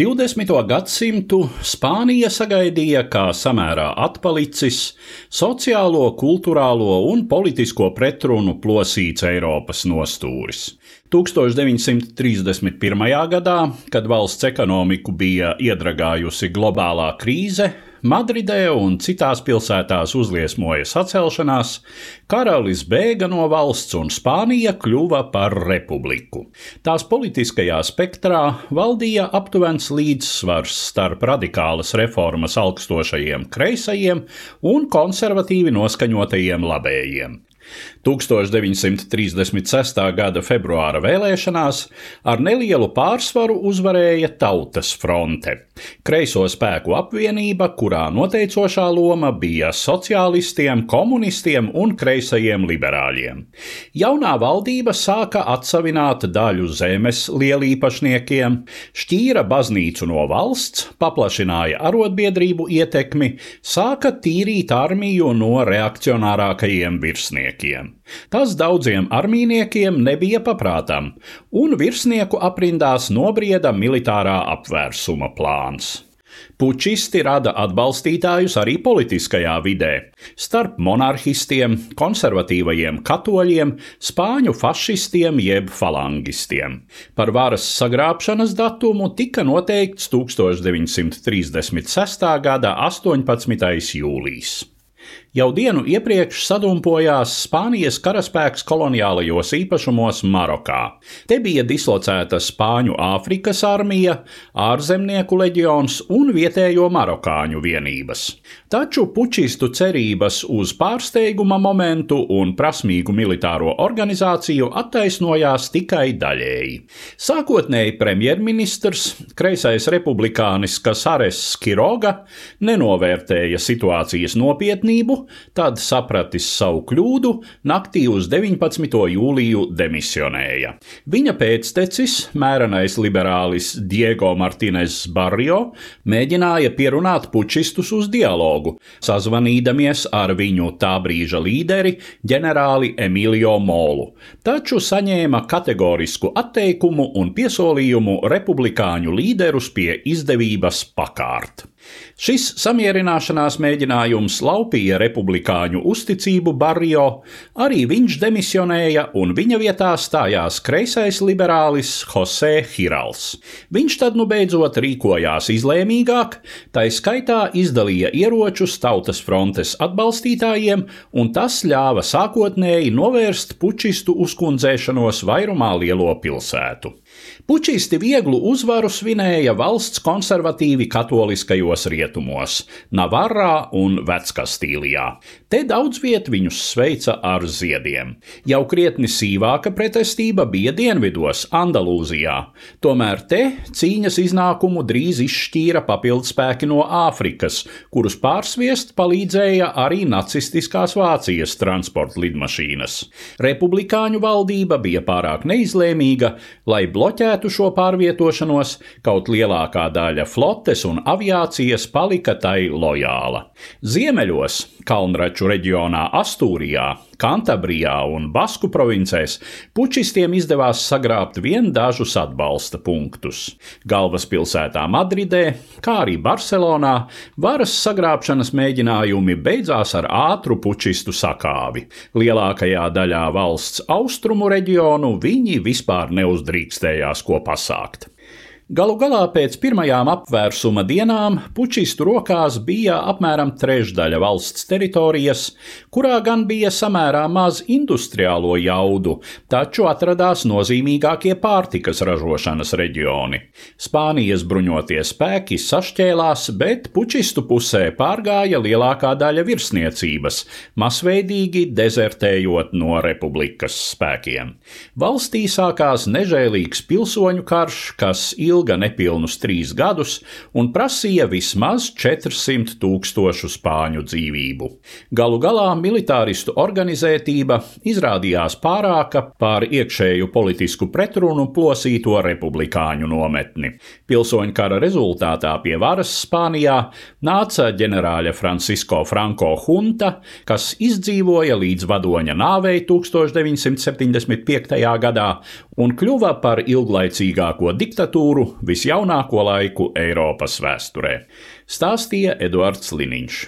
20. gadsimtu Spānija sagaidīja kā samērā atpalicis, sociālo, kultūrālo un politisko pretrunu plosīts Eiropas nostūris. 1931. gadā, kad valsts ekonomiku bija iedragājusi globālā krīze, Madridē un citās pilsētās uzliesmoja sacelšanās, karalis bēga no valsts un Spānija kļuva par republiku. Tās politiskajā spektrā valdīja aptuvens līdzsvars starp radikālas reformas augstošajiem kreisajiem un konservatīvi noskaņotajiem labējiem. 1936. gada februāra vēlēšanās ar nelielu pārsvaru uzvarēja Tautas fronte, kreiso spēku apvienība, kurā noteicošā loma bija sociālistiem, komunistiem un kreisajiem liberāļiem. Jaunā valdība sāka atsavināt daļu zemes lielīpašniekiem, šķīra baznīcu no valsts, paplašināja arotbiedrību ietekmi, sāka tīrīt armiju no reakcionārākajiem virsniekiem. Tas daudziem armīniekiem nebija paprātam, un virsnieku aprindās nobrieda militārā apvērsuma plāns. Pučisti rada atbalstītājus arī politiskajā vidē. Starp monarhistiem, konservatīvajiem katoļiem, spāņu fašistiem jeb falangistiem. Par varas sagrābšanas datumu tika noteikts 1936. gada 18. jūlijas. Jau dienu iepriekš sadumpojās Spānijas karaspēks koloniālajos īpašumos Marokā. Te bija dislocēta Spāņu Āfrikas armija, ārzemnieku leģions un vietējo marokāņu vienības. Taču pučistu cerības uz pārsteiguma momentu un prasmīgu militāro organizāciju attaisnojās tikai daļēji. Sākotnēji premjerministrs, kreisais republikānis Kasares Skiroga, nenovērtēja situācijas nopietnību tad sapratis savu kļūdu, naktī uz 19. jūliju demisionēja. Viņa pēctecis, mērenais liberālis Diego Martinez Barrio, mēģināja pierunāt pučistus uz dialogu, sazvanīdamies ar viņu tā brīža līderi, ģenerāli Emilio Molu, taču saņēma kategorisku atteikumu un piesolījumu republikāņu līderus pie izdevības pakārt. Šis samierināšanās mēģinājums laupīja republikāņu uzticību Barrio, arī viņš demisionēja un viņa vietā stājās kreisais liberālis Jose Hirals. Viņš tad nu beidzot rīkojās izlēmīgāk, tai skaitā izdalīja ieročus tautas frontes atbalstītājiem, un tas ļāva sākotnēji novērst pučistu uzkundzēšanos vairumā lielo pilsētu. Pučisti vieglu uzvaru svinēja valsts konservatīvi katoliskajos rietumos, Navarrā un Veckastīlijā. Te daudz viet viņus sveica ar ziediem. Jau krietni sīvāka pretestība bija dienvidos, Andalūzijā. Tomēr te cīņas iznākumu drīz izšķīra papildspēki no Āfrikas, kurus pārsviest palīdzēja arī nacistiskās Vācijas transporta lidmašīnas. Republikāņu valdība bija pārāk neizlēmīga, lai bloķētu šo pārvietošanos, kaut lielākā daļa flotes un aviācijas palika tai lojāla. Ziemeļos, Kalnraču reģionā Astūrijā, Kantabrijā un Basku provincēs pučistiem izdevās sagrābt vien dažus atbalsta punktus. Galvaspilsētā Madridē, kā arī Barcelonā, varas sagrābšanas mēģinājumi beidzās ar ātru pučistu sakāvi. Lielākajā daļā valsts austrumu reģionu viņi vispār neuzdrīkstējās ko pasākt. Galu galā pēc pirmajām apvērsuma dienām pučistu rokās bija apmēram trešdaļa valsts teritorijas, kurā gan bija samērā maz industriālo jaudu, taču atradās nozīmīgākie pārtikas ražošanas reģioni. Spānijas bruņotie spēki sašķēlās, bet pučistu pusē pārgāja lielākā daļa virsniecības, masveidīgi dezertējot no republikas spēkiem. Valstī sākās nežēlīgs pilsoņu karš, kas ilgi ilga nepilnus trīs gadus un prasīja vismaz 400 tūkstošu spāņu dzīvību. Galu galā militāristu organizētība izrādījās pārāka pār iekšēju politisku pretrunu plosīto republikāņu nometni. Pilsoņu kara rezultātā pie varas Spānijā nāca ģenerāļa Francisko Franko Hunta, kas izdzīvoja līdz vadoņa nāvei 1975. gadā un kļuva par ilglaicīgāko diktatūru visjaunāko laiku Eiropas vēsturē, stāstīja Eduards Liniņš.